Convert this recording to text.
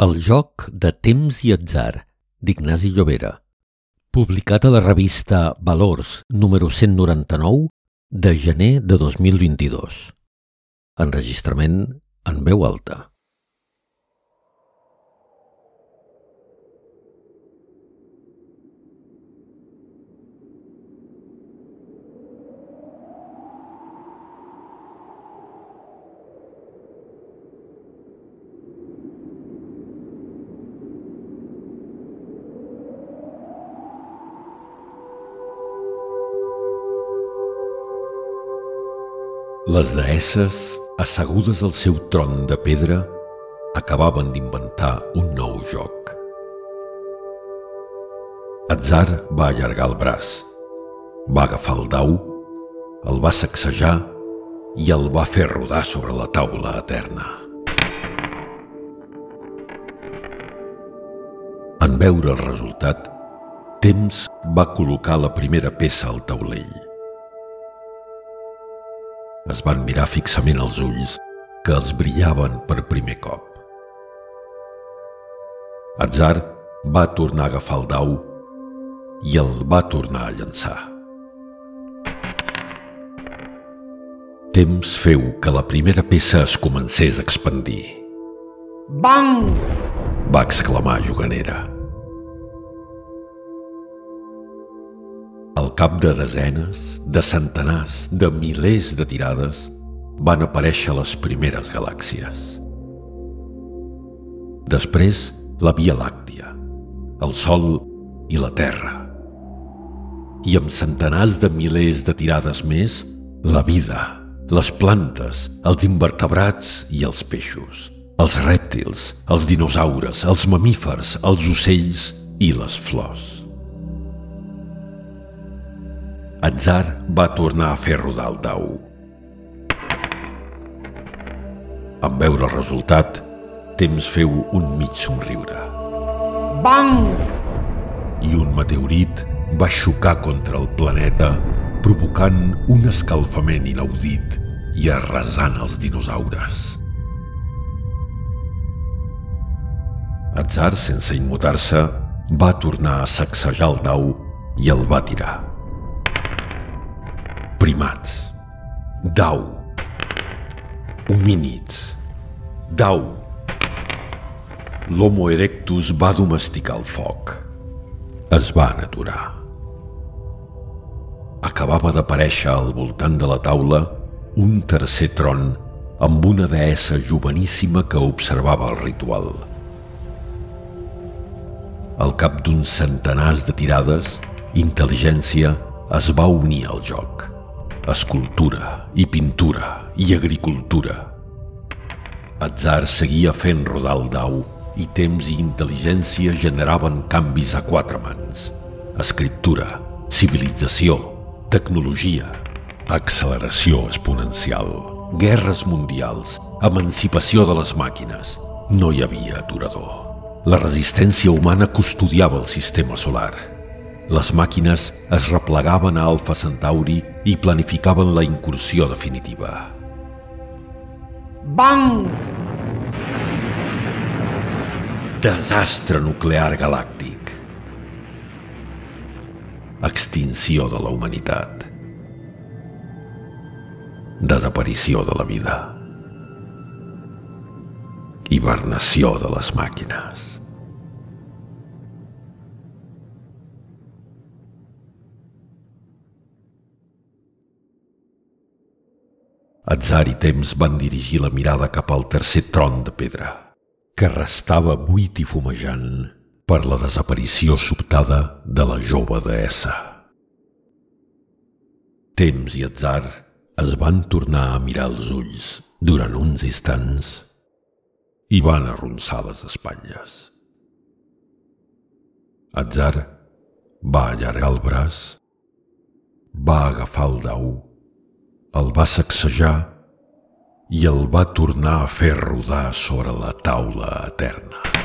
El joc de temps i atzar, d'Ignasi Llobera. Publicat a la revista Valors número 199 de gener de 2022. Enregistrament en veu alta. Les deesses, assegudes al seu tron de pedra, acabaven d'inventar un nou joc. Atzar va allargar el braç, va agafar el dau, el va sacsejar i el va fer rodar sobre la taula eterna. En veure el resultat, Temps va col·locar la primera peça al taulell es van mirar fixament els ulls que els brillaven per primer cop. Atzar va tornar a agafar el dau i el va tornar a llançar. Temps feu que la primera peça es comencés a expandir. Bang! va exclamar Juganera. Al cap de desenes, de centenars, de milers de tirades, van aparèixer les primeres galàxies. Després, la Via Làctia, el Sol i la Terra. I amb centenars de milers de tirades més, la vida, les plantes, els invertebrats i els peixos, els rèptils, els dinosaures, els mamífers, els ocells i les flors. Atzar va tornar a fer rodar el dau. En veure el resultat, temps feu un mig somriure. Bang! I un meteorit va xocar contra el planeta, provocant un escalfament inaudit i arrasant els dinosaures. Atzar, sense immutar-se, va tornar a sacsejar el dau i el va tirar primats. Dau. Homínids. Dau. L'Homo erectus va domesticar el foc. Es van aturar. Acabava d'aparèixer al voltant de la taula un tercer tron amb una deessa joveníssima que observava el ritual. Al cap d'uns centenars de tirades, intel·ligència es va unir al joc escultura i pintura i agricultura. Atzar seguia fent rodar el dau i temps i intel·ligència generaven canvis a quatre mans. Escriptura, civilització, tecnologia, acceleració exponencial, guerres mundials, emancipació de les màquines. No hi havia aturador. La resistència humana custodiava el sistema solar les màquines es replegaven a Alfa Centauri i planificaven la incursió definitiva. Bang! Desastre nuclear galàctic. Extinció de la humanitat. Desaparició de la vida. Hibernació de les màquines. Atzar i Temps van dirigir la mirada cap al tercer tron de pedra, que restava buit i fumejant per la desaparició sobtada de la jove deessa. Temps i Atzar es van tornar a mirar els ulls durant uns instants i van arronsar les espatlles. Atzar va allargar el braç, va agafar el dau el va sacsejar i el va tornar a fer rodar sobre la taula eterna.